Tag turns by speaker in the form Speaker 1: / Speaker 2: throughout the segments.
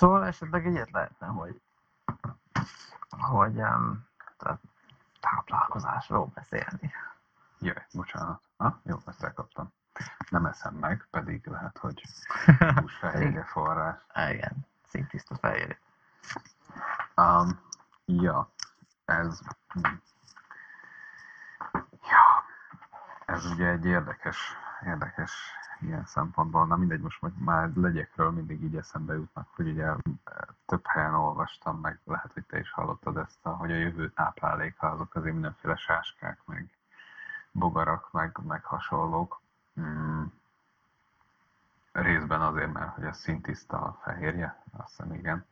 Speaker 1: Szóval esetleg ilyet lehetne, hogy, hogy um, tehát táplálkozásról beszélni.
Speaker 2: Jaj, bocsánat. Ah, jó, ezt elkaptam. Nem eszem meg, pedig lehet, hogy húsfehérje forrás.
Speaker 1: Igen, színtiszta fehérje.
Speaker 2: Um, ja, ez... Ja, ez ugye egy érdekes, érdekes ilyen szempontból. Na mindegy, most már legyekről mindig így eszembe jutnak, hogy ugye több helyen olvastam, meg lehet, hogy te is hallottad ezt, a, hogy a jövő tápláléka azok azért mindenféle sáskák, meg bogarak, meg, meg hasonlók. Mm. Részben azért, mert hogy ez szintiszta a fehérje, azt hiszem igen,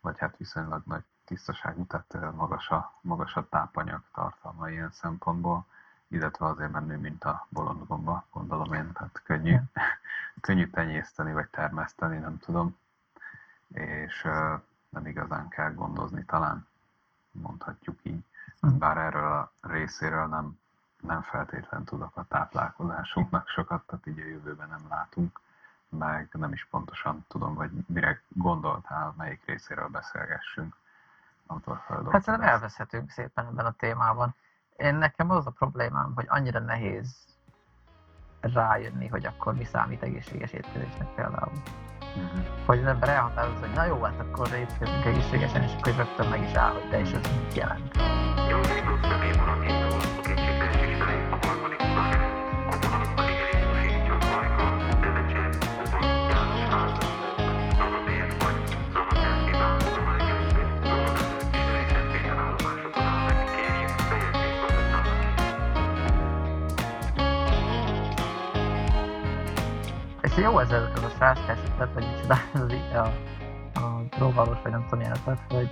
Speaker 2: vagy hát viszonylag nagy tisztaságú, tehát magas a, magas a tápanyag tartalma ilyen szempontból, illetve azért menő, mint a bolondgomba, gondolom én, tehát könnyű, könnyű tenyészteni vagy termeszteni, nem tudom, és nem igazán kell gondozni talán, mondhatjuk így, hm. bár erről a részéről nem nem feltétlen tudok a táplálkozásunknak sokat, tehát így a jövőben nem látunk, meg nem is pontosan tudom, hogy mire gondoltál, melyik részéről beszélgessünk.
Speaker 1: Hát szerintem elveszhetünk szépen ebben a témában. Én nekem az a problémám, hogy annyira nehéz rájönni, hogy akkor mi számít egészséges étkezésnek például. Uh-huh. Hogy az ember elhatározza, hogy na jó, hát akkor étkezünk egészségesen, és akkor rögtön meg is áll, hogy de is ez mit jelent. Jó, jó ez, ez a sáskás ötlet, vagy micsoda, ez a, a próbálós, vagy nem tudom milyen ötlet, hogy,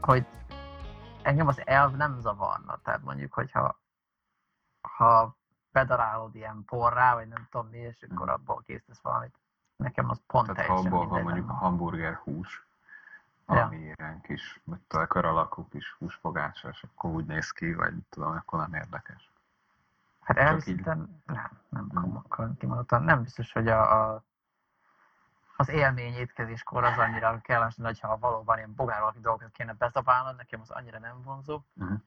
Speaker 1: hogy engem az elv nem zavarna. Tehát mondjuk, hogyha ha bedarálod ilyen porrá, vagy nem tudom mi, és akkor hmm. abból készítesz valamit. Nekem az pont Tehát
Speaker 2: teljesen abból van mondjuk a hamburger hús, ami ja. ilyen kis, mit kör alakú kis húsfogása, és akkor úgy néz ki, vagy tudom, akkor nem érdekes.
Speaker 1: Hát elviszítem, így... nem, nem hmm. kimondottan. Nem biztos, hogy a, a az élmény étkezéskor az annyira kellemes, hogy ha valóban ilyen bogár valaki dolgokat kéne bezabálnod, nekem az annyira nem vonzó. Uh-huh.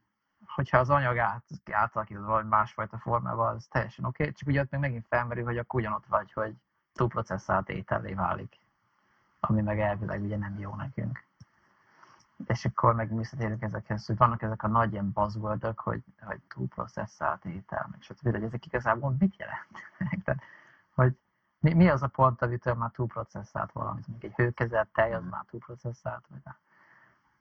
Speaker 1: Hogyha az anyag át, átalakítod valami másfajta formával, az teljesen oké, okay. csak ugye ott még megint felmerül, hogy akkor ugyanott vagy, hogy túlprocesszált ételé válik, ami meg elvileg ugye nem jó nekünk. És akkor meg visszatérünk ezekhez, hogy vannak ezek a nagy ilyen buzzwordok, hogy, hogy túlprocesszált étel, meg stb. hogy ezek igazából mit jelentenek? hogy mi, mi az a pont, amitől már túlprocesszált valamit? Mondjuk egy hőkezelt tej, az már túlprocesszált? Vagy,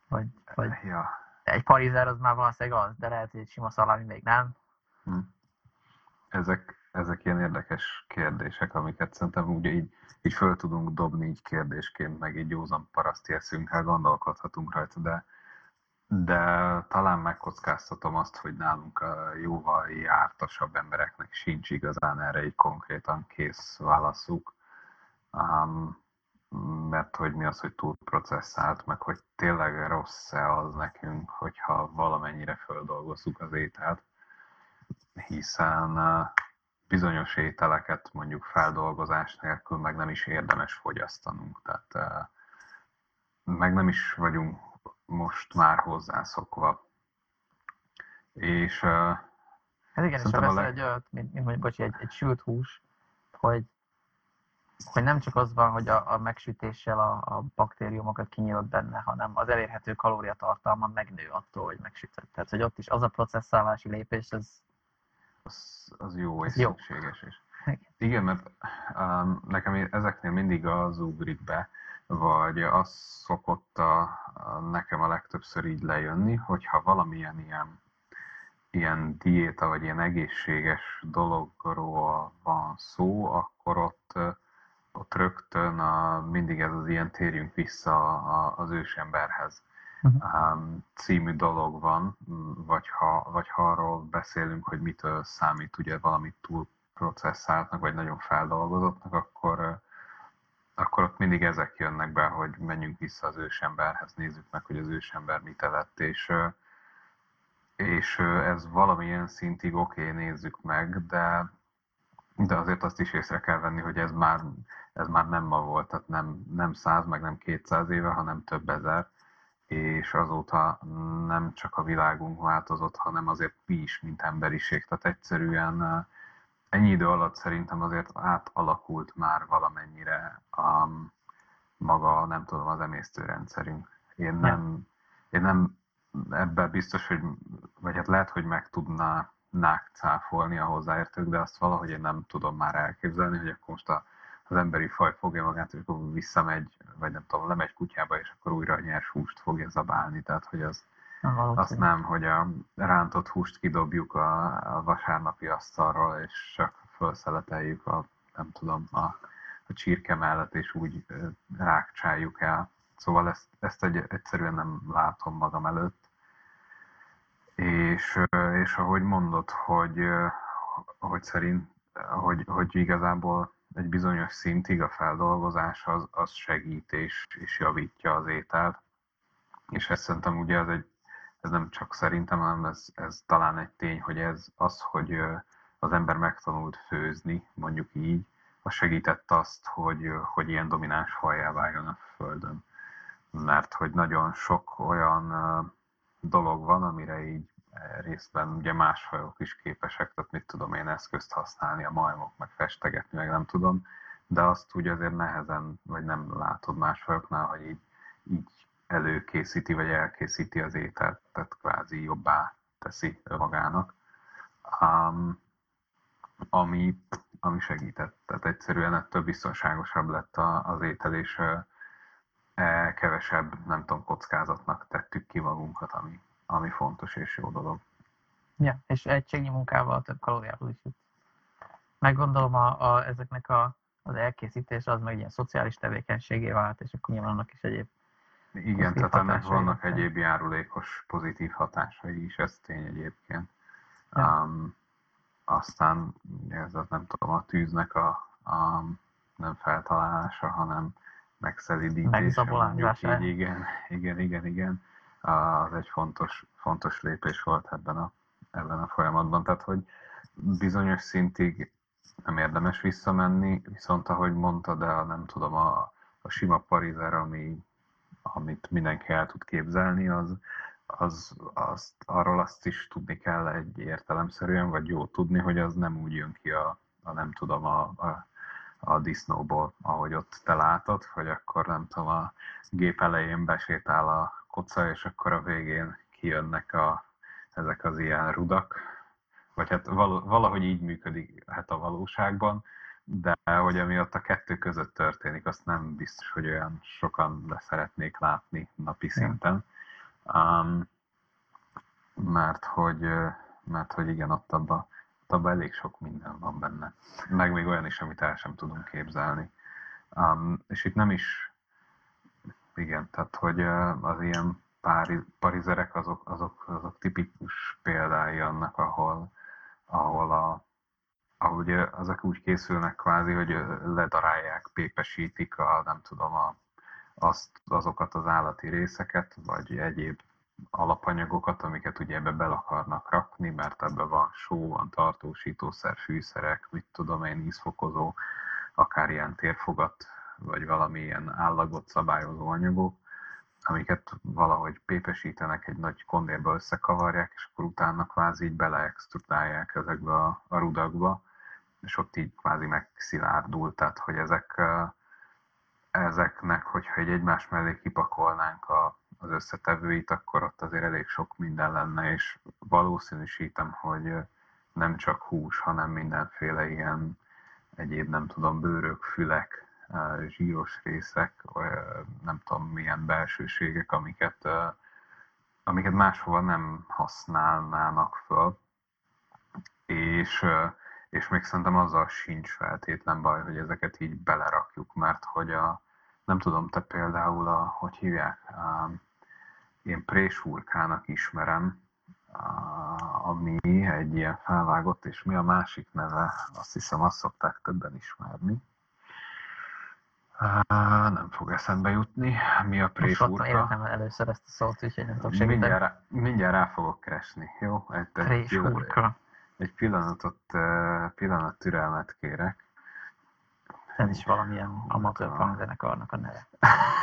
Speaker 1: vagy, vagy ja. egy parizer az már valószínűleg az, de lehet, hogy egy sima szalámi még nem. Hmm.
Speaker 2: Ezek, ezek ilyen érdekes kérdések, amiket szerintem ugye így, így föl tudunk dobni így kérdésként, meg így józan paraszti eszünkkel gondolkodhatunk rajta, de de talán megkockáztatom azt, hogy nálunk a jóval jártasabb embereknek sincs igazán erre egy konkrétan kész válaszuk, um, mert hogy mi az, hogy túl processzált, meg hogy tényleg rossz-e az nekünk, hogyha valamennyire földolgozzuk az ételt, hiszen uh, bizonyos ételeket mondjuk feldolgozás nélkül meg nem is érdemes fogyasztanunk, tehát uh, meg nem is vagyunk most már hozzászokva. És uh,
Speaker 1: Hát igen, és ha veszel leg... egy olyat, mint, mint mondjuk, bocsi, egy, egy sült hús, hogy, hogy nem csak az van, hogy a, a megsütéssel a, a baktériumokat kinyílod benne, hanem az elérhető kalóriatartalma megnő attól, hogy megsütött. Tehát, hogy ott is az a processzálási lépés, ez...
Speaker 2: Az, az jó és jó. szükséges is. Igen, mert um, nekem ezeknél mindig az ugrik be, vagy az szokott a, a, nekem a legtöbbször így lejönni, hogyha valamilyen ilyen, ilyen diéta, vagy ilyen egészséges dologról van szó, akkor ott, ott rögtön a, mindig ez az ilyen térjünk vissza a, az ősemberhez uh-huh. című dolog van, vagy ha, vagy ha arról beszélünk, hogy mitől számít ugye valamit túl processzáltnak, vagy nagyon feldolgozottnak, akkor, akkor ott mindig ezek jönnek be, hogy menjünk vissza az ősemberhez, nézzük meg, hogy az ősember mit evett, és, és ez valamilyen szintig oké, okay, nézzük meg, de, de azért azt is észre kell venni, hogy ez már ez már nem ma volt, tehát nem, nem száz, meg nem 200 éve, hanem több ezer, és azóta nem csak a világunk változott, hanem azért mi is, mint emberiség. Tehát egyszerűen ennyi idő alatt szerintem azért átalakult már valamennyire a maga, nem tudom, az emésztőrendszerünk. Én nem, én nem ebben biztos, hogy, vagy hát lehet, hogy meg tudnák cáfolni a hozzáértők, de azt valahogy én nem tudom már elképzelni, hogy akkor most a, az emberi faj fogja magát, és akkor visszamegy, vagy nem tudom, lemegy kutyába, és akkor újra nyers húst fogja zabálni. Tehát, hogy az, azt nem, hogy a rántott húst kidobjuk a, a vasárnapi asztalról, és csak felszeleteljük a, nem tudom, a, a csirke mellett, és úgy rákcsáljuk el. Szóval ezt, ezt egy, egyszerűen nem látom magam előtt. És, és ahogy mondod, hogy, hogy szerint, hogy, hogy igazából egy bizonyos szintig a feldolgozás az, az segít és, és javítja az ételt. És ezt szerintem ugye ez, egy, ez nem csak szerintem, hanem ez, ez talán egy tény, hogy ez az, hogy az ember megtanult főzni, mondjuk így, az segített azt, hogy, hogy ilyen domináns fajjá váljon a Földön. Mert hogy nagyon sok olyan dolog van, amire így részben ugye más fajok is képesek, tehát mit tudom én eszközt használni, a majmok, meg festegetni, meg nem tudom, de azt úgy azért nehezen, vagy nem látod más fajoknál, hogy így, így előkészíti, vagy elkészíti az ételt, tehát kvázi jobbá teszi magának. Um, ami, ami segített. Tehát egyszerűen ettől biztonságosabb lett az étel, és e, kevesebb, nem tudom, kockázatnak tettük ki magunkat, ami, ami fontos és jó dolog.
Speaker 1: Ja, és egységnyi munkával több kalóriából is jut. Meggondolom a, a, ezeknek a, az elkészítés az meg ilyen szociális tevékenységé vált, és akkor nyilván annak is egyéb
Speaker 2: Igen, tehát ennek vannak egyéb járulékos pozitív hatásai is, ez tény egyébként. Ja. Um, aztán ez az nem tudom, a tűznek a, a nem feltalálása, hanem megszelidítése, mondjuk így, igen, igen, igen, igen, az egy fontos, fontos lépés volt ebben a, ebben a folyamatban. Tehát, hogy bizonyos szintig nem érdemes visszamenni, viszont ahogy mondta, de nem tudom, a, a sima parizer, ami, amit mindenki el tud képzelni, az, az, az, arról azt is tudni kell egy értelemszerűen, vagy jó tudni, hogy az nem úgy jön ki a, a nem tudom, a, a, a disznóból, ahogy ott te látod, hogy akkor nem tudom, a gép elején besétál a koca, és akkor a végén kijönnek a, ezek az ilyen rudak, vagy hát valahogy így működik hát a valóságban, de hogy ami ott a kettő között történik, azt nem biztos, hogy olyan sokan le szeretnék látni napi szinten. Um, mert hogy, mert hogy igen, ott abban abba elég sok minden van benne. Meg még olyan is, amit el sem tudunk képzelni. Um, és itt nem is, igen, tehát hogy az ilyen pári, parizerek azok, azok, azok tipikus példái annak, ahol, ahol a, ahol ugye ezek úgy készülnek kvázi, hogy ledarálják, pépesítik a, nem tudom, a, azt, azokat az állati részeket, vagy egyéb alapanyagokat, amiket ugye ebbe bele akarnak rakni, mert ebbe van só, van tartósítószer, fűszerek, mit tudom én, ízfokozó, akár ilyen térfogat, vagy valami ilyen állagot szabályozó anyagok, amiket valahogy pépesítenek, egy nagy kondérba összekavarják, és akkor utána kvázi így beleextrudálják ezekbe a, a rudakba, és ott így kvázi megszilárdul, tehát hogy ezek, ezeknek, hogyha egy egymás mellé kipakolnánk a, az összetevőit, akkor ott azért elég sok minden lenne, és valószínűsítem, hogy nem csak hús, hanem mindenféle ilyen egyéb, nem tudom, bőrök, fülek, zsíros részek, nem tudom milyen belsőségek, amiket, amiket máshova nem használnának föl. És, és még szerintem azzal sincs feltétlen baj, hogy ezeket így belerakjuk, mert hogy a, nem tudom, te például a, hogy hívják, én préshurkának ismerem, ami egy ilyen felvágott, és mi a másik neve, azt hiszem azt szokták többen ismerni. Nem fog eszembe jutni. Mi a préshurka?
Speaker 1: életem először ezt a szót, úgyhogy nem tudok
Speaker 2: segíteni. Mindjárt, mindjárt rá fogok keresni, jó?
Speaker 1: Egy, egy,
Speaker 2: egy pillanatot, pillanat türelmet kérek.
Speaker 1: Ez is valamilyen amatőr hangzenekarnak a neve.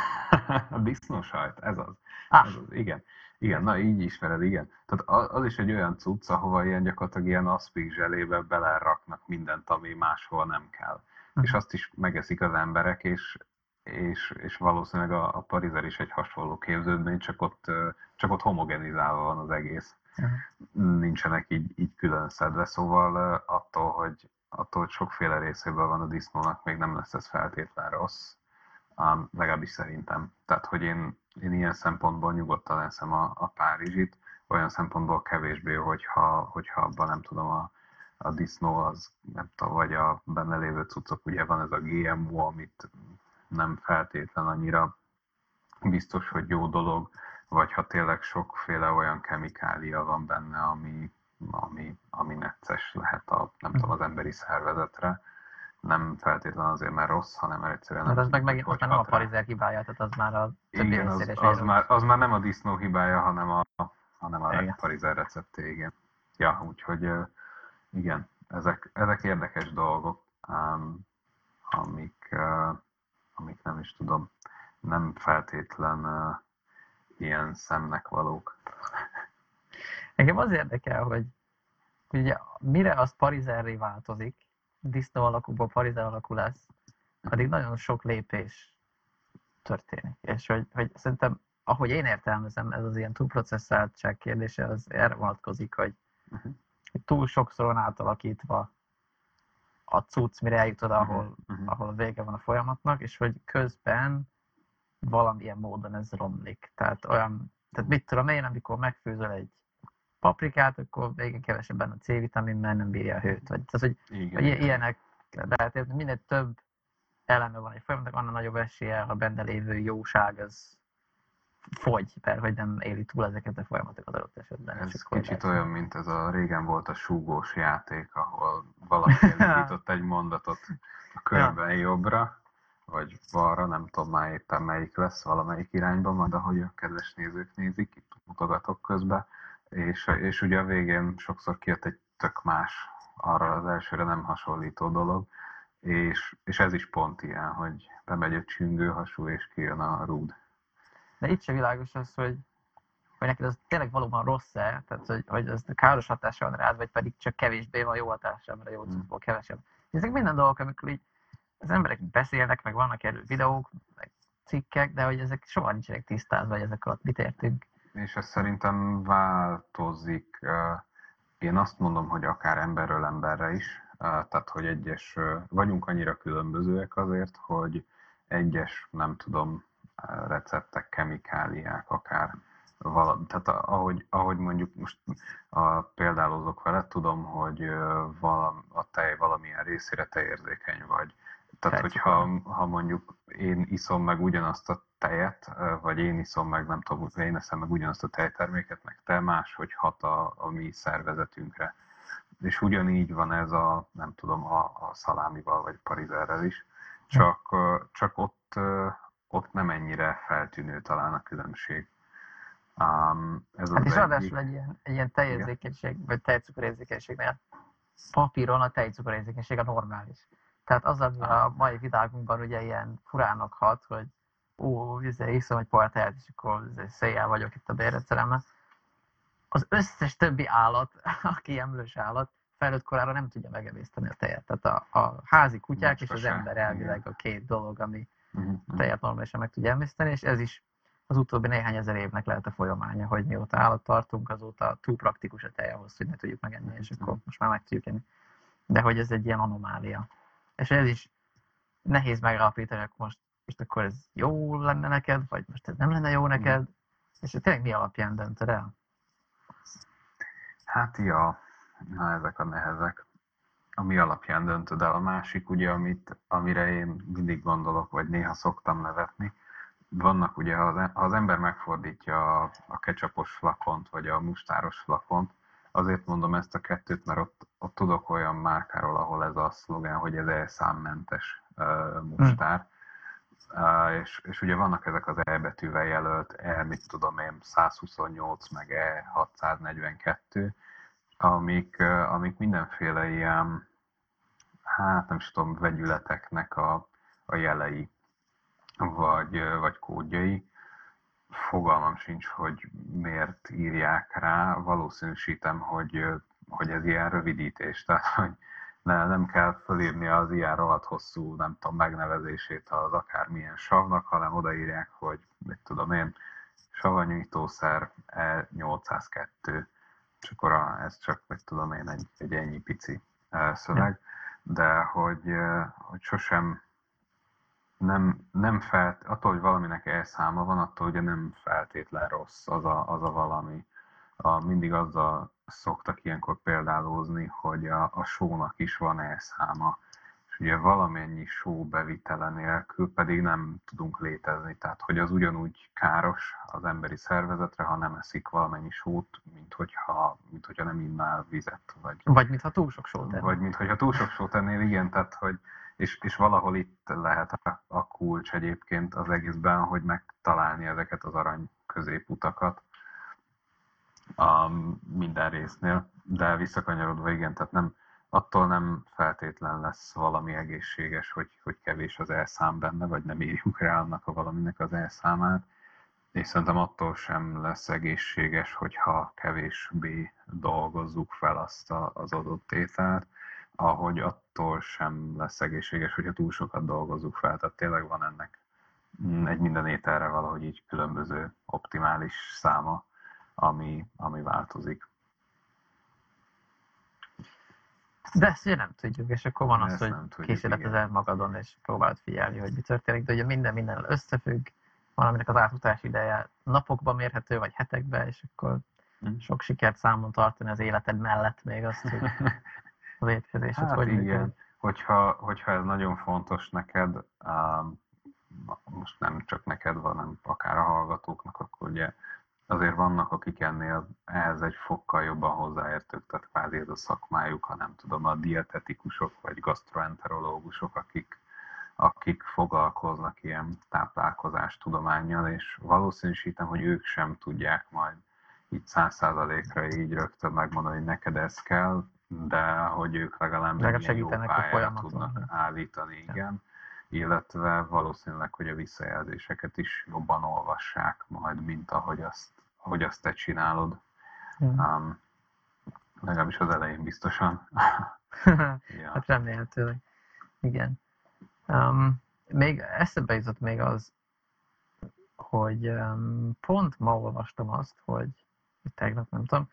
Speaker 2: a disznósajt, ez az. Ah. ez az. Igen. Igen, na így ismered, igen. Tehát az is egy olyan cucc, ahova ilyen gyakorlatilag ilyen aszpik zselébe beleraknak mindent, ami máshol nem kell. Uh-huh. És azt is megeszik az emberek, és, és, és valószínűleg a, a parizer is egy hasonló képződmény, csak ott, csak ott homogenizálva van az egész. Uh-huh. Nincsenek így, így külön szedve, szóval attól, hogy, attól, hogy sokféle részéből van a disznónak, még nem lesz ez feltétlen rossz. Um, legalábbis szerintem. Tehát, hogy én, én ilyen szempontból nyugodtan eszem a, a Párizsit, olyan szempontból kevésbé, hogyha, hogyha abban nem tudom, a, a disznó az, nem tudom, vagy a benne lévő cuccok, ugye van ez a GMO, amit nem feltétlen annyira biztos, hogy jó dolog, vagy ha tényleg sokféle olyan kemikália van benne, ami, ami, ami necces lehet a, nem tudom, az emberi szervezetre, nem feltétlen azért, mert rossz, hanem mert egyszerűen
Speaker 1: nem. az meg megint már nem a parizer hibája, tehát az már a többi
Speaker 2: igen, az, az, már, az már nem a disznó hibája, hanem a, hanem a igen. parizer recepté, igen. Ja, úgyhogy igen, ezek, ezek érdekes dolgok, um, amik, uh, amik nem is tudom, nem feltétlen uh, ilyen szemnek valók.
Speaker 1: Engem az érdekel, hogy ugye mire az parizerré változik, disznó alakúból parizer alakú lesz, addig nagyon sok lépés történik. És hogy, hogy szerintem, ahogy én értelmezem, ez az ilyen túlprocesszáltság kérdése, az erre vonatkozik, hogy, uh-huh. Túl sokszor van átalakítva a cucc, mire eljutod, ahol, uh-huh. ahol vége van a folyamatnak, és hogy közben valamilyen módon ez romlik. Tehát olyan, tehát mit tudom én, amikor megfőzöl egy paprikát, akkor végén kevesebb benne a C-vitamin, mert nem bírja a hőt. Vagy, tehát, hogy, igen, hogy ilyenek, de hát minél több eleme van egy folyamatnak, annál nagyobb esélye a benne lévő jóság az fogy, mert hogy nem éli túl ezeket a folyamatokat adott esetben.
Speaker 2: Ez kicsit olyan, mint ez a régen volt a súgós játék, ahol valaki elindított egy mondatot a körben ja. jobbra, vagy balra, nem tudom már éppen melyik lesz valamelyik irányban, majd ahogy a kedves nézők nézik, itt mutogatok közben, és, és ugye a végén sokszor kijött egy tök más, arra az elsőre nem hasonlító dolog, és, és ez is pont ilyen, hogy bemegy a csüngő hasú, és kijön a rúd.
Speaker 1: De itt se világos az, hogy, hogy neked az tényleg valóban rossz-e, tehát hogy, hogy ez káros hatása van rád, vagy pedig csak kevésbé van jó hatása, mert a jó cuccból hmm. kevesebb. Ezek minden dolgok, amikor így az emberek beszélnek, meg vannak erről videók, meg cikkek, de hogy ezek soha nincsenek tisztázva, hogy ezek alatt mit értünk
Speaker 2: és ez szerintem változik. Én azt mondom, hogy akár emberről emberre is, tehát hogy egyes, vagyunk annyira különbözőek azért, hogy egyes, nem tudom, receptek, kemikáliák, akár vala, tehát ahogy, ahogy mondjuk most a, példálozok vele, tudom, hogy valam, a tej valamilyen részére te érzékeny vagy. Tehát, hogyha ha mondjuk én iszom meg ugyanazt a tejet, vagy én iszom meg, nem tudom, én eszem meg ugyanazt a tejterméket, meg te más, hogy hat a, a mi szervezetünkre. És ugyanígy van ez a, nem tudom, a, a szalámival, vagy parizerrel is, csak, csak ott, ott nem ennyire feltűnő talán a különbség.
Speaker 1: Um, ez hát és ráadásul egy ilyen, egy ilyen tejérzékenység, vagy tejcukorérzékenységnél papíron a tejcukorérzékenység a normális. Tehát az, ami a mai világunkban ugye ilyen furának hat, hogy ó, izé, iszom egy tejet, és akkor izé, széjjel vagyok itt a bérrendszeremben. Az összes többi állat, aki emlős állat, felnőtt korára nem tudja megemészteni a tejet. Tehát a, a házi kutyák Most és az ember elvileg a két dolog, ami uh-huh. a tejet normálisan meg tudja emészteni, és ez is az utóbbi néhány ezer évnek lehet a folyamánya, hogy mióta állat tartunk, azóta túl praktikus a tej ahhoz, hogy ne tudjuk megenni, és akkor uh-huh. most már meg tudjuk enni. De hogy ez egy ilyen anomália. És ez is nehéz megállapítani, hogy most most akkor ez jó lenne neked, vagy most ez nem lenne jó neked, és tényleg mi alapján döntöd el?
Speaker 2: Hát ja, na ezek a nehezek. A mi alapján döntöd el. A másik ugye, amit, amire én mindig gondolok, vagy néha szoktam nevetni, vannak ugye, ha az, e- ha az ember megfordítja a, a ketchupos flakont, vagy a mustáros flakont, azért mondom ezt a kettőt, mert ott, ott tudok olyan márkáról, ahol ez a szlogán, hogy ez elszámmentes uh, mustár, hmm és, és ugye vannak ezek az E betűvel jelölt E, mit tudom én, 128 meg E 642, amik, amik mindenféle ilyen hát nem is tudom, vegyületeknek a, a jelei, vagy, vagy kódjai. Fogalmam sincs, hogy miért írják rá, valószínűsítem, hogy, hogy ez ilyen rövidítés, tehát hogy ne, nem kell fölírni az ilyen alatt hosszú, nem tudom, megnevezését az akármilyen savnak, hanem odaírják, hogy mit tudom én, savanyújtószer E802, és akkor ez csak, mit tudom én, egy, egy ennyi pici szöveg, de hogy, hogy sosem nem, nem felt, attól, hogy valaminek elszáma van, attól ugye nem feltétlen rossz az a, az a valami. A, mindig azzal szoktak ilyenkor példálózni, hogy a, a sónak is van elszáma, ugye valamennyi só bevitele nélkül pedig nem tudunk létezni, tehát hogy az ugyanúgy káros az emberi szervezetre, ha nem eszik valamennyi sót, mint hogyha, mint hogyha nem innál vizet.
Speaker 1: Vagy, vagy mintha túl sok sót
Speaker 2: ennél. Vagy mintha túl sok sót ennél, igen, tehát hogy és, és valahol itt lehet a, a kulcs egyébként az egészben, hogy megtalálni ezeket az arany középutakat a minden résznél, de visszakanyarodva igen, tehát nem, attól nem feltétlen lesz valami egészséges, hogy, hogy kevés az elszám benne, vagy nem írjuk rá annak a valaminek az elszámát, és szerintem attól sem lesz egészséges, hogyha kevésbé dolgozzuk fel azt a, az adott ételt, ahogy attól sem lesz egészséges, hogyha túl sokat dolgozzuk fel. Tehát tényleg van ennek egy minden ételre valahogy így különböző optimális száma, ami, ami változik.
Speaker 1: De ezt ugye nem tudjuk, és akkor van az, hogy kísérletezel magadon, és próbáld figyelni, hogy mi történik, de ugye minden minden összefügg, valaminek az átutás ideje napokban mérhető, vagy hetekben, és akkor mm. sok sikert számon tartani az életed mellett még azt, hogy az étkezés.
Speaker 2: Hát hogy igen, hogyha, hogyha ez nagyon fontos neked, um, most nem csak neked, hanem akár a hallgatóknak, akkor ugye azért vannak, akik ennél ehhez egy fokkal jobban hozzáértők, tehát kvázi ez a szakmájuk, ha nem tudom, a dietetikusok vagy gastroenterológusok, akik, akik foglalkoznak ilyen táplálkozás tudományjal, és valószínűsítem, hogy ők sem tudják majd így száz százalékra így rögtön megmondani, hogy neked ez kell, de hogy ők legalább
Speaker 1: egy jó pályára
Speaker 2: tudnak állítani, igen. Illetve valószínűleg, hogy a visszajelzéseket is jobban olvassák majd, mint ahogy azt, ahogy azt te csinálod. Hmm. Um, legalábbis az elején biztosan.
Speaker 1: ja. Hát remélhetőleg. Igen. Um, még eszembe jutott még az, hogy um, pont ma olvastam azt, hogy tegnap nem tudom,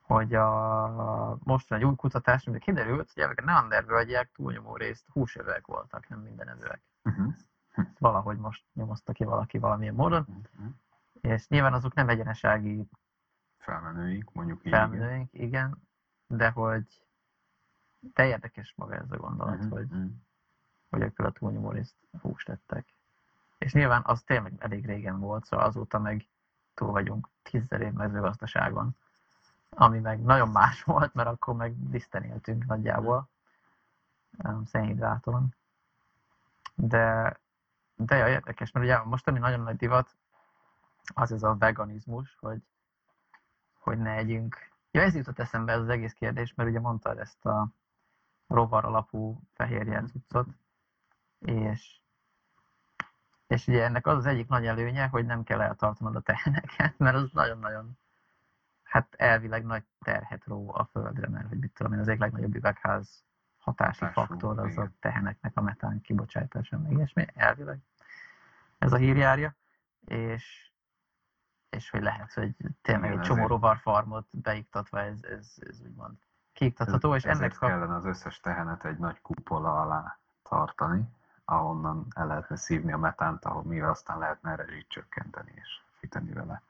Speaker 1: hogy a mostan egy új kutatás, amiben kiderült, hogy a neandervölgyek túlnyomó részt húsövőek voltak, nem mindenevőek. Uh-huh. Valahogy most nyomozta ki valaki valamilyen módon, uh-huh. És nyilván azok nem egyenesági
Speaker 2: felmenőink, mondjuk így.
Speaker 1: Felmenőink, igen. igen, de hogy te érdekes maga ez a gondolat, uh-huh. hogy, uh-huh. hogy akkor a túlnyomó részt húst tettek. És nyilván az tényleg elég régen volt, szóval azóta meg túl vagyunk tízzer év mezőgazdaságon ami meg nagyon más volt, mert akkor meg liszten éltünk nagyjából, szénhidráton. De, de ja, érdekes, mert ugye most ami nagyon nagy divat, az ez a veganizmus, hogy, hogy ne együnk. Ja, ez jutott eszembe ez az egész kérdés, mert ugye mondtad ezt a rovar alapú fehérje cuccot, és, és ugye ennek az az egyik nagy előnye, hogy nem kell eltartanod a teheneket, mert az nagyon-nagyon hát elvileg nagy terhet ró a Földre, mert hogy mit tudom én, az egyik legnagyobb üvegház hatási Társul, faktor az igen. a teheneknek a metán kibocsátása, meg ilyesmi, elvileg. Ez a hírjárja, és, és hogy lehet, hogy tényleg egy csomó rovarfarmot beiktatva ez, ez, ez úgymond kiiktatható, ez, és
Speaker 2: ennek a... kellene az összes tehenet egy nagy kupola alá tartani, ahonnan el lehetne szívni a metánt, ahol mivel aztán lehetne erre csökkenteni és fiteni vele.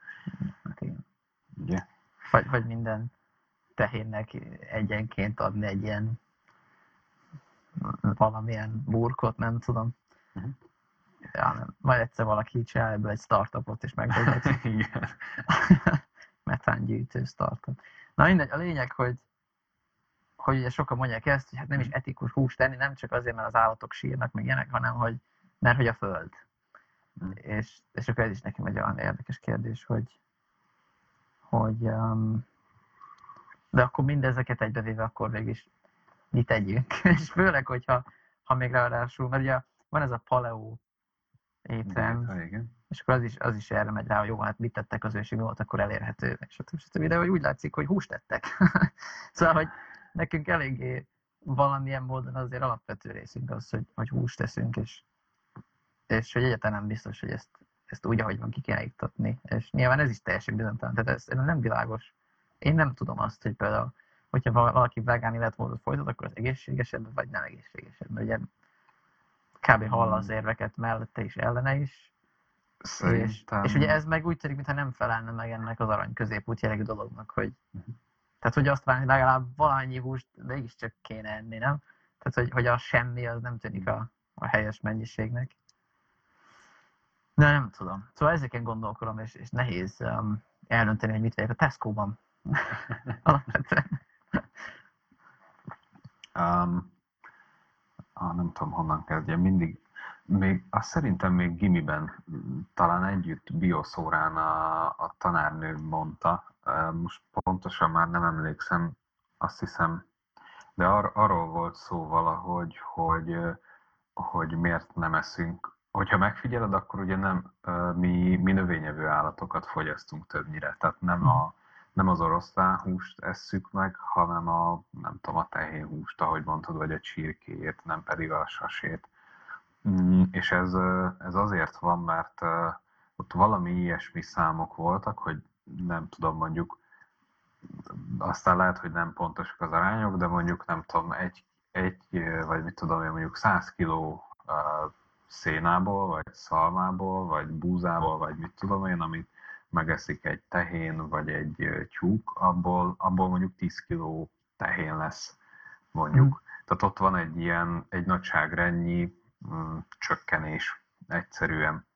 Speaker 1: Hát igen. Ugye? Vagy, vagy minden tehénnek egyenként adni egy ilyen valamilyen burkot, nem tudom. Uh-huh. Ja, nem. Majd egyszer valaki csinál ebből egy startupot, és megoldott. Igen. Metángyűjtő startup. Na mindegy, a lényeg, hogy hogy ugye sokan mondják ezt, hogy hát nem is etikus húst tenni, nem csak azért, mert az állatok sírnak, meg ilyenek, hanem hogy, mert hogy a föld. Mm. És, és akkor ez is nekem egy olyan érdekes kérdés, hogy, hogy um, de akkor mindezeket egybevéve akkor végig is mit tegyünk. És főleg, hogyha ha még ráadásul, mert ugye van ez a paleo étrend,
Speaker 2: igen.
Speaker 1: és akkor az is, az is erre megy rá, hogy jó, hát mit tettek az őség, volt akkor elérhető, és stb. stb. De hogy úgy látszik, hogy húst tettek. szóval, hogy nekünk eléggé valamilyen módon azért alapvető részünk az, hogy, hogy húst teszünk, és, és hogy egyáltalán nem biztos, hogy ezt, ezt úgy, ahogy van, ki kéne iktatni. És nyilván ez is teljesen bizonytalan, tehát ez nem világos. Én nem tudom azt, hogy például, hogyha valaki vegán életmódot folytat, akkor az egészségesebb, vagy nem egészségesebb. Ugye kb. hall az hmm. érveket mellette is, ellene is. Szerintem... És, és ugye ez meg úgy tűnik, mintha nem felelne meg ennek az arany középút jellegű dolognak, hogy uh-huh. tehát hogy azt várni, legalább valamennyi húst mégiscsak kéne enni, nem? Tehát, hogy, hogy a semmi az nem tűnik a, a helyes mennyiségnek. De nem tudom. Szóval ezeken gondolkodom, és, és nehéz um, eldönteni, hogy mit vegyek a Tesco-ban. Alapvetően.
Speaker 2: um, ah, nem tudom honnan kezdjem, mindig, még, azt szerintem még gimiben, talán együtt bioszórán a, a tanárnő mondta, most pontosan már nem emlékszem, azt hiszem, de ar, arról volt szó valahogy, hogy, hogy miért nem eszünk. Hogyha megfigyeled, akkor ugye nem mi, mi növényevő állatokat fogyasztunk többnyire, tehát nem a, nem az oroszlán húst esszük meg, hanem a, nem tudom, a tehénhúst, ahogy mondtad, vagy a csirkéjét, nem pedig a sasét. Mm, és ez, ez azért van, mert ott valami ilyesmi számok voltak, hogy nem tudom, mondjuk, aztán lehet, hogy nem pontosak az arányok, de mondjuk nem tudom, egy, egy vagy mit tudom én, mondjuk 100 kiló szénából, vagy szalmából, vagy búzából, vagy mit tudom én, amit megeszik egy tehén vagy egy tyúk, abból, abból mondjuk 10 kg tehén lesz, mondjuk. Mm. Tehát ott van egy ilyen, egy nagyságrendnyi mm, csökkenés egyszerűen.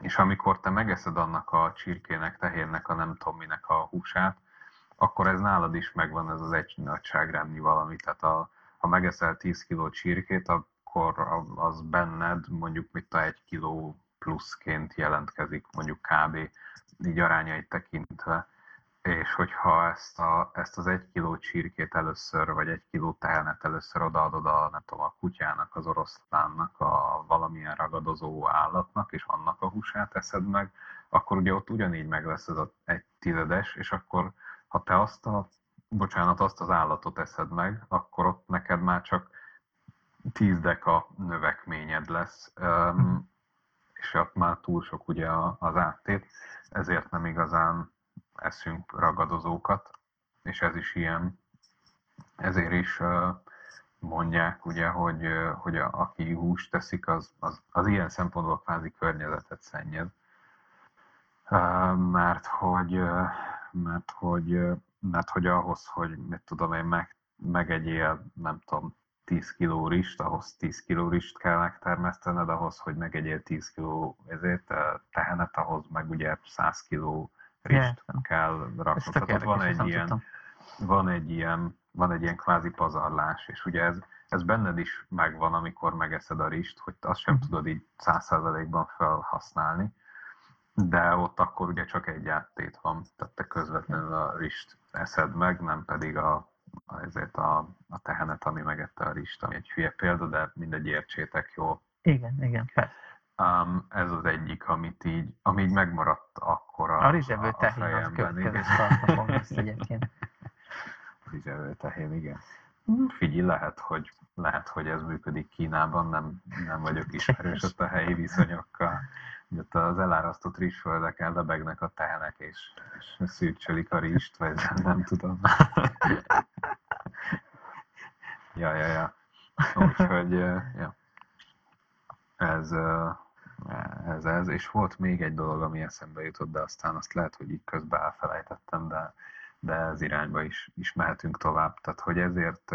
Speaker 2: És amikor te megeszed annak a csirkének, tehénnek, a nem tudom minek a húsát, akkor ez nálad is megvan ez az egy nagyságrendnyi valami. Tehát a, ha megeszel 10 kg csirkét, akkor az benned mondjuk mit a 1 kg pluszként jelentkezik, mondjuk kb így arányait tekintve, és hogyha ezt, a, ezt az egy kiló csirkét először, vagy egy kiló tehenet először odaadod a, nem tudom, a kutyának, az oroszlánnak, a valamilyen ragadozó állatnak, és annak a húsát eszed meg, akkor ugye ott ugyanígy meg lesz ez a egy tizedes, és akkor ha te azt a, bocsánat, azt az állatot eszed meg, akkor ott neked már csak tíz deka növekményed lesz, um, és ott már túl sok ugye az áttét ezért nem igazán eszünk ragadozókat, és ez is ilyen. Ezért is mondják, ugye, hogy, hogy a, aki húst teszik, az, az, az ilyen szempontból kvázi környezetet szennyez. Mert hogy, mert hogy, mert hogy ahhoz, hogy mit tudom én, meg, megegyél, nem tudom, 10 kg rist, ahhoz 10 kg rist kell megtermesztened, ahhoz, hogy megegyél 10 kg ezért tehenet, ahhoz meg ugye 100 kg rist yeah. kell raknod. Tehát van egy, ilyen, van egy ilyen, van egy ilyen kvázi pazarlás, és ugye ez, ez benned is megvan, amikor megeszed a rist, hogy azt sem uh-huh. tudod így 100%-ban felhasználni, de ott akkor ugye csak egy áttét van, tehát te közvetlenül a rist eszed meg, nem pedig a ezért a, a tehenet, ami megette a rist, ami egy hülye példa, de mindegy értsétek jól.
Speaker 1: Igen, igen, persze.
Speaker 2: Um, ez az egyik, amit így, ami így megmaradt akkor a,
Speaker 1: a rizsevő tehén a az következő startupom lesz egyébként.
Speaker 2: Rizsevő tehén, igen. Figyelj, lehet, hogy, lehet, hogy ez működik Kínában, nem, nem vagyok ismerős ott a helyi viszonyokkal. Ott az elárasztott rizsföldeken lebegnek a tehenek, és, és szűrcsölik a rizst, vagy nem tudom. ja, ja, ja. Úgyhogy, ja. Ez, ez, ez, és volt még egy dolog, ami eszembe jutott, de aztán azt lehet, hogy így közben elfelejtettem, de, de ez irányba is, is mehetünk tovább. Tehát, hogy ezért,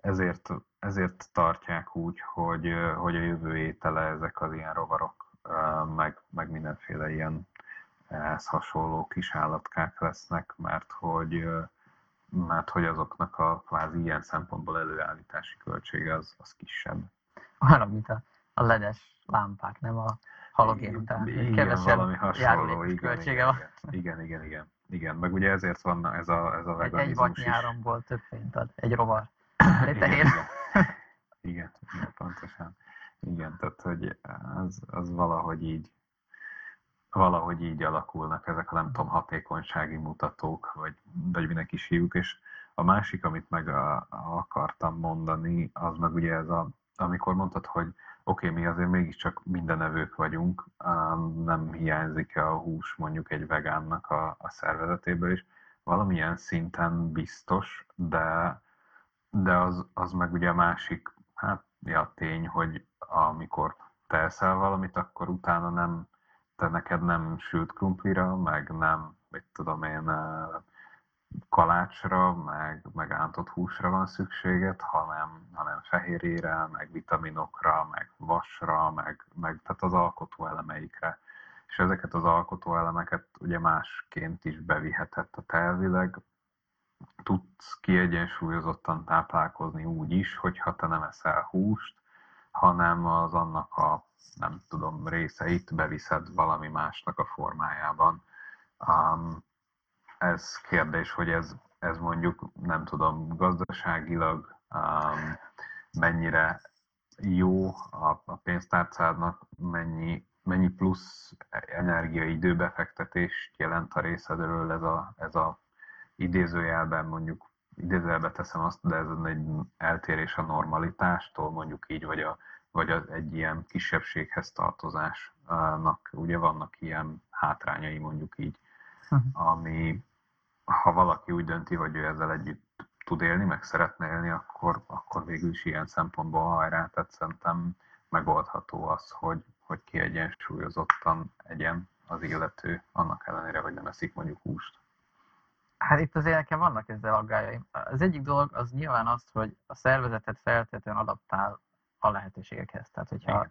Speaker 2: ezért, ezért tartják úgy, hogy, hogy a jövő étele ezek az ilyen rovarok, meg, meg mindenféle ilyen ehhez hasonló kis állatkák lesznek, mert hogy, mert hogy azoknak a kvázi ilyen szempontból előállítási költsége az, az kisebb.
Speaker 1: Olyan, mint a, a ledes lámpák, nem a halogén után.
Speaker 2: Igen, Kevesebb valami hasonló, igen, költsége van. Igen, igen, igen, igen. Meg ugye ezért van ez a, ez a veganizmus
Speaker 1: Egy, egy nyáron több fényt ad, egy rovar.
Speaker 2: igen, igen. igen, igen, pontosan. Igen, tehát hogy az, az valahogy így valahogy így alakulnak ezek a nem tudom, hatékonysági mutatók, vagy, vagy minek is hívjuk, és a másik, amit meg a, akartam mondani, az meg ugye ez a, amikor mondtad, hogy oké, okay, mi azért mégiscsak mindenevők vagyunk, nem hiányzik a hús mondjuk egy vegánnak a, a szervezetéből is, valamilyen szinten biztos, de, de az, az meg ugye a másik, hát ja, tény, hogy amikor te valamit, akkor utána nem, te neked nem sült krumplira, meg nem, mit tudom én, kalácsra, meg, meg ántott húsra van szükséged, hanem, hanem fehérjére, meg vitaminokra, meg vasra, meg, meg tehát az alkotó elemeikre. És ezeket az alkotó elemeket ugye másként is beviheted a telvileg, tudsz kiegyensúlyozottan táplálkozni úgy is, hogyha te nem eszel húst, hanem az annak a, nem tudom, részeit beviszed valami másnak a formájában. Um, ez kérdés, hogy ez, ez mondjuk, nem tudom, gazdaságilag um, mennyire jó a, a pénztárcádnak, mennyi, mennyi plusz energia időbefektetést jelent a részedről ez a, ez a idézőjelben mondjuk, idézőjelben teszem azt, de ez egy eltérés a normalitástól, mondjuk így, vagy, a, vagy az egy ilyen kisebbséghez tartozásnak, ugye vannak ilyen hátrányai mondjuk így, uh-huh. ami, ha valaki úgy dönti, hogy ő ezzel együtt tud élni, meg szeretne élni, akkor, akkor végül is ilyen szempontból hajrá, tehát szerintem megoldható az, hogy, hogy kiegyensúlyozottan egyen az illető, annak ellenére, hogy nem eszik mondjuk húst.
Speaker 1: Hát itt azért nekem vannak ezzel aggájaim. Az egyik dolog az nyilván az, hogy a szervezetet feltétlenül adaptál a lehetőségekhez. Tehát, hogyha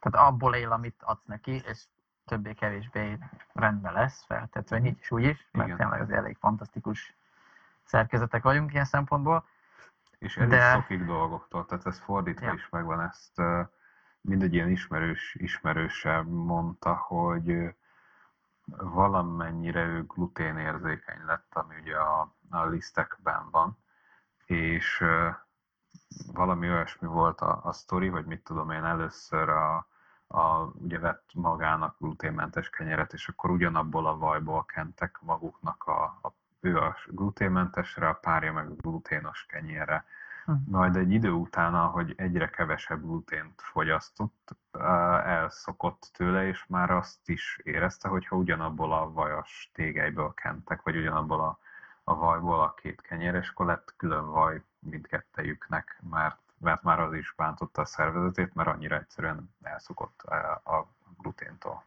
Speaker 1: tehát abból él, amit adsz neki, és többé-kevésbé rendben lesz, feltétlenül nincs is úgy is, mert Igen. tényleg az elég fantasztikus szerkezetek vagyunk ilyen szempontból.
Speaker 2: És elég de... szokik dolgoktól, tehát ez fordítva ja. is megvan, ezt mindegy ilyen ismerős ismerőse mondta, hogy valamennyire ő gluténérzékeny lett, ami ugye a, a lisztekben van, és valami olyasmi volt a, a sztori, hogy mit tudom én, először a, a, ugye vett magának gluténmentes kenyeret, és akkor ugyanabból a vajból kentek maguknak a, a ő a gluténmentesre, a párja meg a gluténos kenyérre. Majd egy idő után, ahogy egyre kevesebb glutént fogyasztott, elszokott tőle, és már azt is érezte, hogy ha ugyanabból a vajas tégelyből kentek, vagy ugyanabból a, a vajból a két kenyér, és akkor lett külön vaj mindkettejüknek, mert mert már az is bántotta a szervezetét, mert annyira egyszerűen elszokott a gluténtól.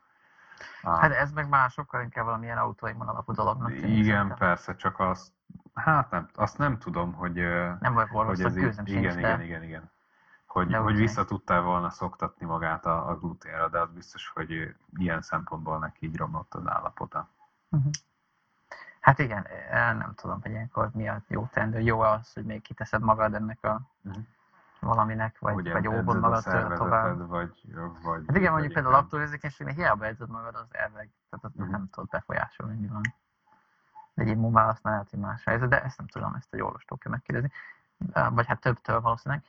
Speaker 1: Hát ez meg már sokkal inkább valamilyen autoimmun alapú dolognak.
Speaker 2: Igen, szerintem. persze, csak azt, hát nem, azt nem tudom, hogy...
Speaker 1: Nem vagy hogy ez
Speaker 2: így, igen, igen, igen, igen. Hogy, hogy vissza tudtál volna szoktatni magát a, a gluténra, de az biztos, hogy ilyen szempontból neki így romlott az állapota. Uh-huh.
Speaker 1: Hát igen, nem tudom, hogy ilyenkor mi a jó tendő. Jó az, hogy még kiteszed magad ennek a uh-huh valaminek, vagy, hogy vagy óvod magad tovább.
Speaker 2: Vagy, vagy,
Speaker 1: hát igen, mondjuk például a laktórérzékenységnek hiába edzed magad, az elveg, tehát azt uh-huh. nem tudod befolyásolni, mi van. Egy immunválasz hogy más helyzet, de ezt nem tudom, ezt egy orvostól kell megkérdezni. Vagy hát többtől valószínűleg.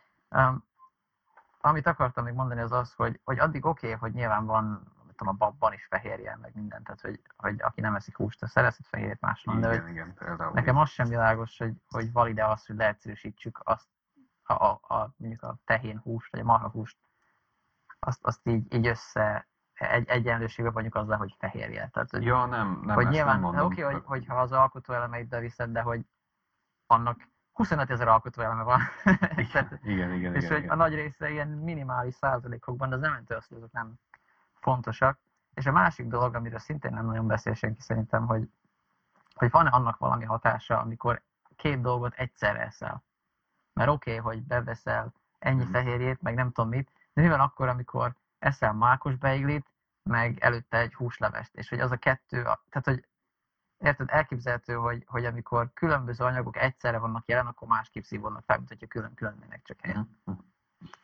Speaker 1: Amit akartam még mondani az az, hogy, hogy addig oké, okay, hogy nyilván van tudom, a babban is fehérje, meg minden, tehát hogy, hogy aki nem eszik húst, az szerezhet fehérjét máshol. De
Speaker 2: igen, igen, például.
Speaker 1: Nekem az sem világos, hogy, hogy valide az, hogy leegyszerűsítsük azt a, a, a, mondjuk a tehén húst, vagy a marha húst, azt, azt így, így össze egy, egyenlőségbe vagyunk azzal, hogy fehérje. Tehát, hogy,
Speaker 2: ja, nem, nem,
Speaker 1: hogy nyilván, nem mondom. Oké, okay, hogy, hogyha az alkotó elemeit beviszed, de hogy annak 25 ezer alkotó eleme van.
Speaker 2: Igen, igen, igen.
Speaker 1: És
Speaker 2: igen,
Speaker 1: hogy
Speaker 2: igen.
Speaker 1: a nagy része ilyen minimális százalékokban, de az nem jelenti azt, hogy azok nem fontosak. És a másik dolog, amiről szintén nem nagyon beszél senki szerintem, hogy, hogy van-e annak valami hatása, amikor két dolgot egyszerre eszel. Mert oké, okay, hogy beveszel ennyi mm. fehérjét, meg nem tudom mit, de mi van akkor, amikor eszel mákos beiglit, meg előtte egy húslevest, és hogy az a kettő, tehát hogy érted, elképzelhető, hogy, hogy amikor különböző anyagok egyszerre vannak jelen, akkor másképp szívódnak fel, mint hogyha külön-külön mennek csak helyen. Mm.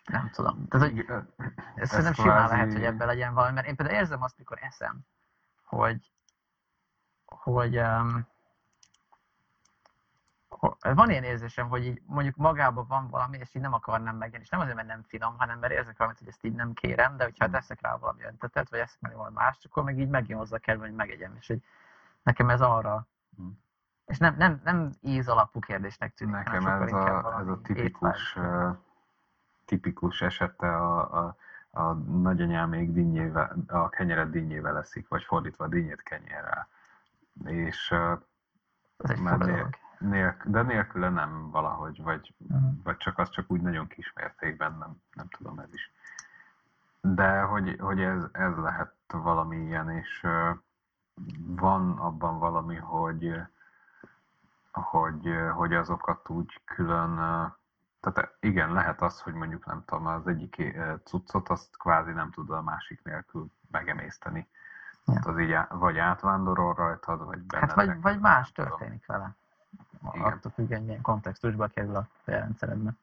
Speaker 1: Nem tudom. Tehát, hogy ez szerintem kvázi... simán lehet, hogy ebben legyen valami, mert én például érzem azt, mikor eszem, hogy, hogy um, van ilyen érzésem, hogy így mondjuk magában van valami, és így nem akarnám megyenni, és nem azért, mert nem finom, hanem mert érzek valamit, hogy ezt így nem kérem, de hogyha teszek rá valami öntetet, vagy eszek meg valami más, akkor meg így megjön hozzá kell, hogy megegyem, és hogy nekem ez arra, mm. és nem, nem, nem íz alapú kérdésnek tűnik.
Speaker 2: Nekem ez a, ez a tipikus, uh, tipikus esete a, a, a nagyanyám még dinnyével, a kenyeret dinnyével eszik, vagy fordítva a dinnyét kenyérrel. És uh,
Speaker 1: ez egy
Speaker 2: Nélk, de nélküle nem valahogy, vagy, uh-huh. vagy csak az csak úgy nagyon kis mértékben, nem, nem tudom ez is. De hogy, hogy ez, ez lehet valami ilyen, és uh, van abban valami, hogy, hogy, hogy azokat úgy külön, uh, tehát igen, lehet az, hogy mondjuk nem tudom, az egyik cuccot, azt kvázi nem tud a másik nélkül megemészteni. Ja. Hát az így vagy átvándorol rajtad, vagy benne.
Speaker 1: Hát vagy, vagy más történik vele. Igen. attól függően, milyen kontextusba kerül a felrendszeredbe.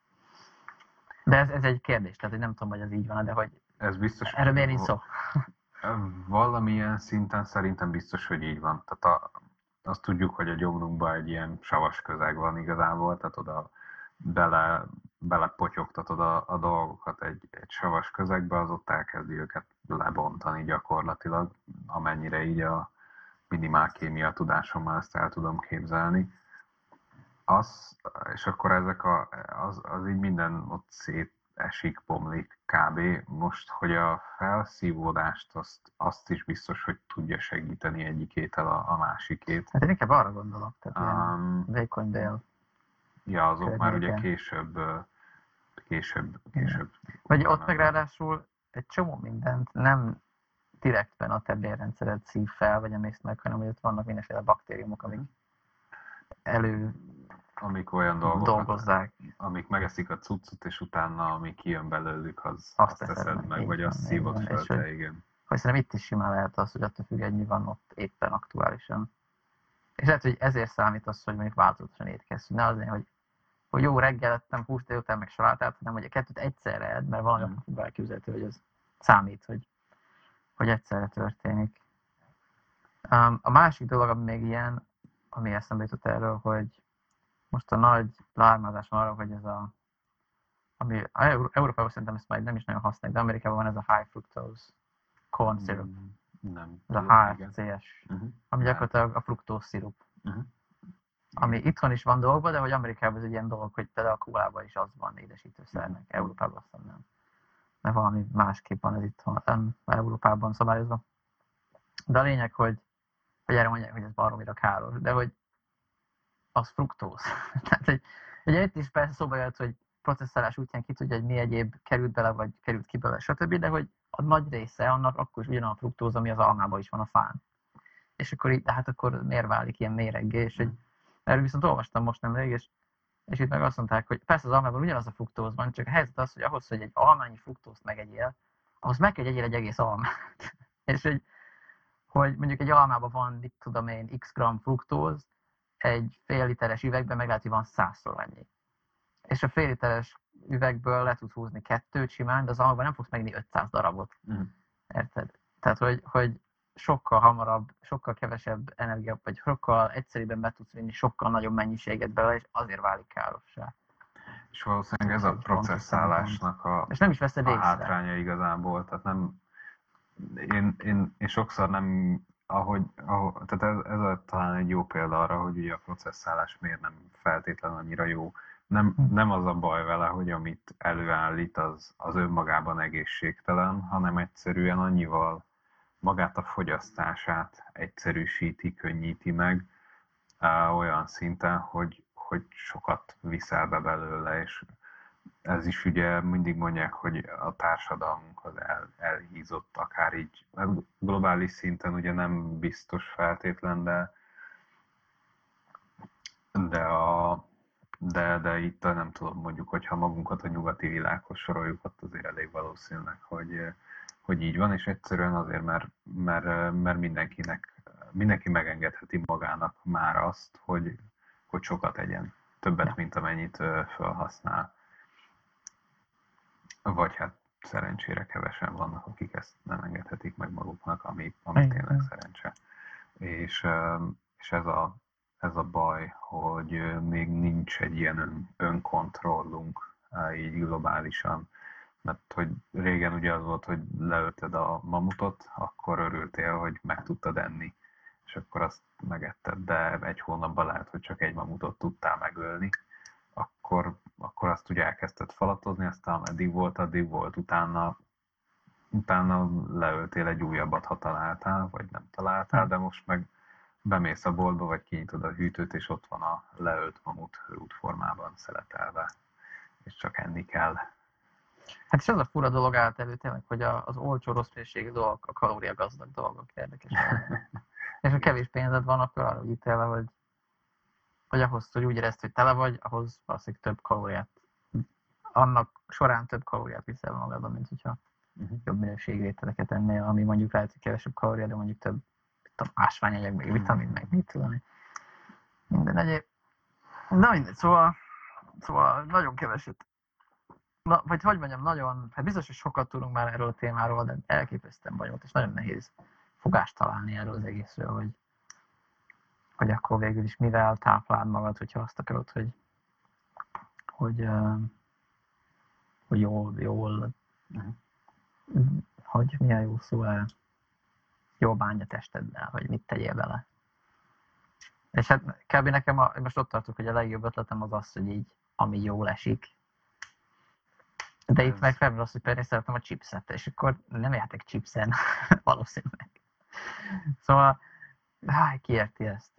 Speaker 1: De ez, ez egy kérdés, tehát nem tudom, hogy ez így van, de hogy
Speaker 2: ez biztos,
Speaker 1: erről miért nincs szó?
Speaker 2: Valamilyen szinten szerintem biztos, hogy így van. Tehát a, azt tudjuk, hogy a gyomrunkban egy ilyen savas közeg van igazából, tehát oda bele, belepotyogtatod a, a dolgokat egy, egy savas közegbe, az ott elkezdi őket lebontani gyakorlatilag, amennyire így a minimál kémia tudásommal ezt el tudom képzelni az, és akkor ezek a, az, az így minden ott szét esik, bomlik kb. Most, hogy a felszívódást azt, azt is biztos, hogy tudja segíteni egyik étel a, a másikét.
Speaker 1: Hát én inkább arra gondolok, tehát um, vékony dél.
Speaker 2: Ja, azok környéken. már ugye később, később, később.
Speaker 1: Vagy ott meg ráadásul egy csomó mindent nem direktben a te bérrendszered szív fel, vagy emészt meg, hanem hogy ott vannak mindenféle baktériumok, amik mhm. elő
Speaker 2: amik olyan dolgok, dolgozzák. amik megeszik a cuccot, és utána ami kijön belőlük, az, azt, azt teszed meg, meg vagy azt szívod fel, te, hogy, igen.
Speaker 1: Hogy szerintem itt is simán lehet az, hogy attól függ, mi van ott éppen aktuálisan. És lehet, hogy ezért számít az, hogy mondjuk változatosan étkezz. Ne azért, hogy, hogy jó reggel ettem hús délután meg salátát, hanem hogy a kettőt egyszerre ed, mert valami mm. elképzelhető, hogy az számít, hogy, hogy egyszerre történik. Um, a másik dolog, ami még ilyen, ami eszembe jutott erről, hogy most a nagy lármázás van arra, hogy ez a ami Európában szerintem ezt már nem is nagyon használják, de Amerikában van ez a high fructose corn syrup. Mm,
Speaker 2: nem.
Speaker 1: Ez a HFCS, uh-huh. ami gyakorlatilag a fruktós szirup. Uh-huh. Ami itthon is van dolgban, de hogy Amerikában ez egy ilyen dolog, hogy például a kólában is az van édesítőszernek, uh-huh. Európában aztán nem. Mert valami másképp van ez itthon, nem, Európában szabályozva. De a lényeg, hogy, hogy erre mondják, hogy ez baromira káros, de hogy az fruktóz. Tehát, hogy, ugye itt is persze szóba jött, hogy processzálás útján ki tudja, hogy mi egyéb került bele, vagy került ki bele, stb., de hogy a nagy része annak akkor is ugyanaz a fruktóz, ami az almában is van a fán. És akkor így, hát akkor miért válik ilyen méreggé, és hogy erről viszont olvastam most nemrég, és, és itt meg azt mondták, hogy persze az almában ugyanaz a fruktóz van, csak a helyzet az, hogy ahhoz, hogy egy almányi fruktózt megegyél, ahhoz meg kell egyél egy egész almát. és hogy, hogy mondjuk egy almában van, mit tudom én, x gram fruktóz, egy fél literes üvegben meg lehet, hogy van százszor annyi. És a fél literes üvegből le tudsz húzni kettőt simán, de az alapban nem fogsz megni 500 darabot. Mm. Érted? Tehát, hogy, hogy sokkal hamarabb, sokkal kevesebb energia, vagy sokkal egyszerűbben be tudsz vinni sokkal nagyobb mennyiséget bele, és azért válik károssá.
Speaker 2: És valószínűleg ez a processzálásnak a,
Speaker 1: és nem is veszed
Speaker 2: a hátránya igazából, tehát nem, én, én, én sokszor nem ahogy, ahogy tehát ez, ez a, talán egy jó példa arra, hogy ugye a processzálás miért nem feltétlenül annyira jó. Nem, hm. nem az a baj vele, hogy amit előállít, az, az önmagában egészségtelen, hanem egyszerűen annyival magát a fogyasztását egyszerűsíti, könnyíti meg olyan szinten, hogy, hogy sokat viszel be belőle, és ez is ugye mindig mondják, hogy a társadalmunk az el, elhízott, akár így hát globális szinten ugye nem biztos feltétlen, de, de, a, de, de itt nem tudom, mondjuk, hogyha magunkat a nyugati világhoz soroljuk, ott azért elég valószínűleg, hogy, hogy így van, és egyszerűen azért, mert, mert, mert mindenkinek, mindenki megengedheti magának már azt, hogy, hogy sokat egyen, többet, mint amennyit felhasznál vagy hát szerencsére kevesen vannak, akik ezt nem engedhetik meg maguknak, ami, ami tényleg szerencse. És, és ez, a, ez a baj, hogy még nincs egy ilyen ön, önkontrollunk így globálisan. Mert hogy régen ugye az volt, hogy leölted a mamutot, akkor örültél, hogy meg tudtad enni, és akkor azt megetted, de egy hónapban lehet, hogy csak egy mamutot tudtál megölni, akkor, akkor azt ugye elkezdted falatozni, aztán eddig volt, addig volt, utána utána leöltél egy újabbat, ha találtál, vagy nem találtál, de most meg bemész a boltba, vagy kinyitod a hűtőt, és ott van a leölt mamut útformában szeletelve, és csak enni kell.
Speaker 1: Hát és az a fura dolog állt elő tényleg, hogy az olcsó rossz minőségű dolgok, a kalóriagazdag dolgok érdekes. és ha kevés pénzed van, akkor arra ítélve, hogy, hogy ahhoz, hogy úgy érezd, hogy tele vagy, ahhoz valószínűleg több kalóriát, annak során több kalóriát viszel magadban, mint hogyha uh-huh. jobb minőségű ételeket ennél, ami mondjuk lehet, hogy kevesebb kalória, de mondjuk több tudom, ásványanyag, meg vitamin, meg mit tudom. Minden egyéb. Na mindegy, szóval, szóval nagyon keveset. Na, vagy hogy mondjam, nagyon, hát biztos, hogy sokat tudunk már erről a témáról, de elképesztően bonyolult, és nagyon nehéz fogást találni erről az egészről, hogy, hogy akkor végül is mivel tápláld magad, hogyha azt akarod, hogy, hogy, hogy jól, jól hogy milyen jó szó, jó bánja testeddel, hogy mit tegyél bele. És hát kb. nekem a, most ott tartok, hogy a legjobb ötletem az az, hogy így, ami jól esik. De Ez... itt meg felmerül az, hogy például szeretem a chipset, és akkor nem értek chipsen, valószínűleg. Szóval, háj, ki érti ezt?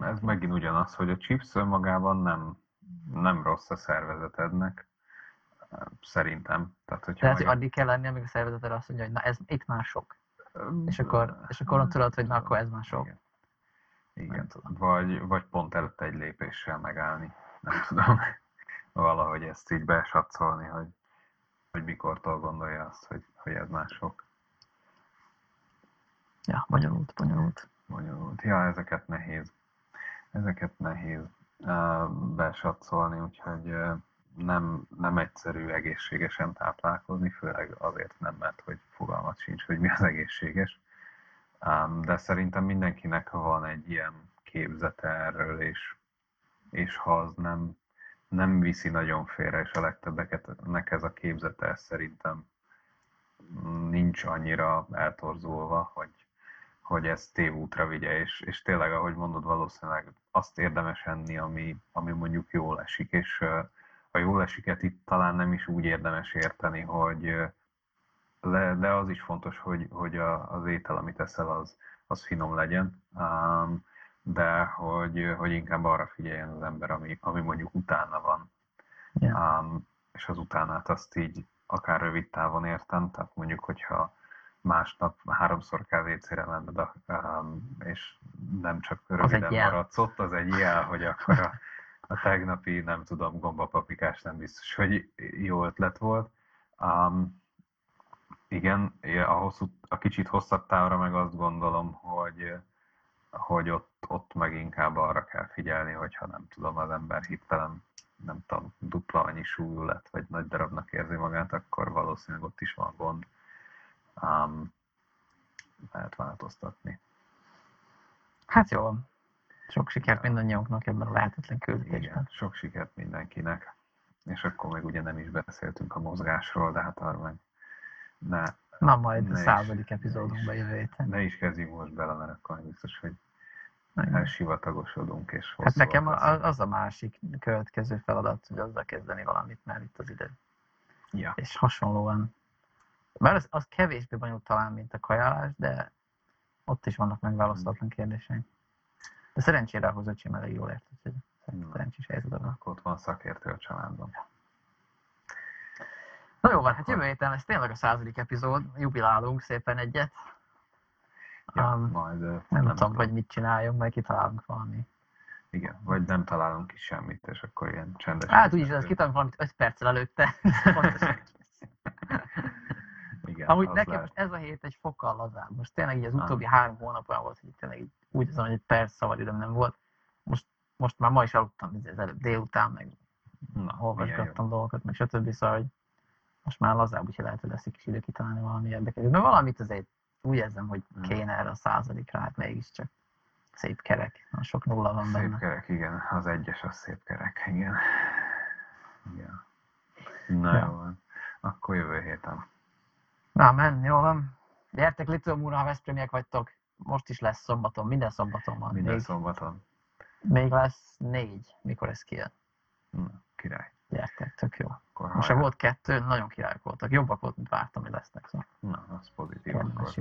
Speaker 2: Ez megint ugyanaz, hogy a chips önmagában nem, nem rossz a szervezetednek, Szerintem.
Speaker 1: Tehát, hogyha Tehát, hogy addig kell lenni, amíg a szervezeted azt mondja, hogy na ez itt már sok. És akkor, és akkor tudod, hogy na akkor ez már sok.
Speaker 2: Igen. Igen. Vagy, vagy pont előtte egy lépéssel megállni. Nem tudom. Valahogy ezt így besatszolni, hogy, hogy mikortól gondolja azt, hogy, hogy ez már sok.
Speaker 1: Ja, bonyolult, bonyolult.
Speaker 2: Bonyolult. Ja, ezeket nehéz. Ezeket nehéz uh, besatszolni, úgyhogy nem, nem egyszerű egészségesen táplálkozni, főleg azért nem, mert hogy fogalmat sincs, hogy mi az egészséges. De szerintem mindenkinek van egy ilyen képzete erről, és, és ha az nem, nem viszi nagyon félre, és a legtöbbeket nek ez a képzete szerintem nincs annyira eltorzulva, hogy, hogy ez tévútra vigye, és, és tényleg, ahogy mondod, valószínűleg azt érdemes enni, ami, ami mondjuk jól esik, és a jól esiket itt talán nem is úgy érdemes érteni, hogy le, de az is fontos, hogy, hogy a, az étel, amit eszel, az, az finom legyen, um, de hogy, hogy inkább arra figyeljen az ember, ami, ami mondjuk utána van. Yeah. Um, és az utánát azt így akár rövid távon értem, tehát mondjuk, hogyha másnap háromszor kell WC-re menned, um, és nem csak röviden maradsz ott, az egy jel, hogy akkor a, a tegnapi, nem tudom, gombapapikás nem biztos, hogy jó ötlet volt. Um, igen, a, hosszú, a kicsit hosszabb távra meg azt gondolom, hogy, hogy ott, ott meg inkább arra kell figyelni, hogyha nem tudom, az ember hirtelen nem tudom, dupla annyi súlyú lett, vagy nagy darabnak érzi magát, akkor valószínűleg ott is van gond. Um, lehet változtatni.
Speaker 1: Hát jó, sok sikert mindannyiunknak ebben a lehetetlen küldetésben.
Speaker 2: Sok sikert mindenkinek. És akkor még ugye nem is beszéltünk a mozgásról, de hát arra meg ne,
Speaker 1: Na majd ne a századik epizódunkban jövő héten.
Speaker 2: Ne is kezdjünk most bele, mert akkor biztos, hogy elsivatagosodunk és
Speaker 1: Hát nekem az, az a másik következő feladat, hogy azzal kezdeni valamit, mert itt az idő. Ja. És hasonlóan. Mert az, az kevésbé bonyolult talán, mint a kajálás, de ott is vannak megválaszolatlan kérdéseink. De szerencsére ahhoz öcsém elég jól ért, úgyhogy szerencsés helyzet
Speaker 2: Akkor ott van szakértő a családban.
Speaker 1: Na jó van, hát jövő héten ez tényleg a századik epizód, jubilálunk szépen egyet.
Speaker 2: Ja, um, majd,
Speaker 1: nem, nem tudom, tudom, hogy mit csináljunk, majd kitalálunk valami.
Speaker 2: Igen, vagy nem találunk is semmit, és akkor ilyen csendes.
Speaker 1: Hát úgyis, ez kitalálunk valamit 5 perccel előtte. Igen, Amúgy nekem lehet. most ez a hét egy fokkal lazább. Most tényleg így az utóbbi három hónapban volt, hogy tényleg így úgy azon, hogy egy perc szabad időm nem volt. Most, most már ma is aludtam az előbb délután, meg Na, olvasgattam dolgokat, meg stb. Szóval, hogy most már lazább, úgyhogy lehet, hogy lesz egy kis idő kitalálni valami érdekes. De valamit azért úgy érzem, hogy hmm. kéne erre a századikra, hát mégiscsak. Szép kerek, nagyon sok nulla van
Speaker 2: Szép
Speaker 1: benne.
Speaker 2: kerek, igen. Az egyes az szép kerek, igen. igen. Na
Speaker 1: Ja.
Speaker 2: jó. Akkor jövő héten.
Speaker 1: Na, men, jó van. Gyertek Litomúra, ha Veszprémiek vagytok. Most is lesz szombaton, minden szombaton van.
Speaker 2: Minden
Speaker 1: még,
Speaker 2: szombaton.
Speaker 1: még lesz négy, mikor ez kijön.
Speaker 2: Na, király.
Speaker 1: Gyertek, tök jó.
Speaker 2: Akkor
Speaker 1: Most
Speaker 2: hajrá.
Speaker 1: volt kettő, nagyon királyok voltak. Jobbak volt, mint vártam, hogy lesznek. Szóval
Speaker 2: Na, az pozitív. Akkor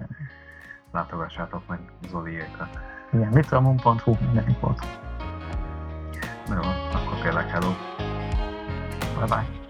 Speaker 2: látogassátok meg Zoliékat.
Speaker 1: Igen, litomum.hu mindenik volt.
Speaker 2: Na jó, akkor tényleg hello.
Speaker 1: Bye bye.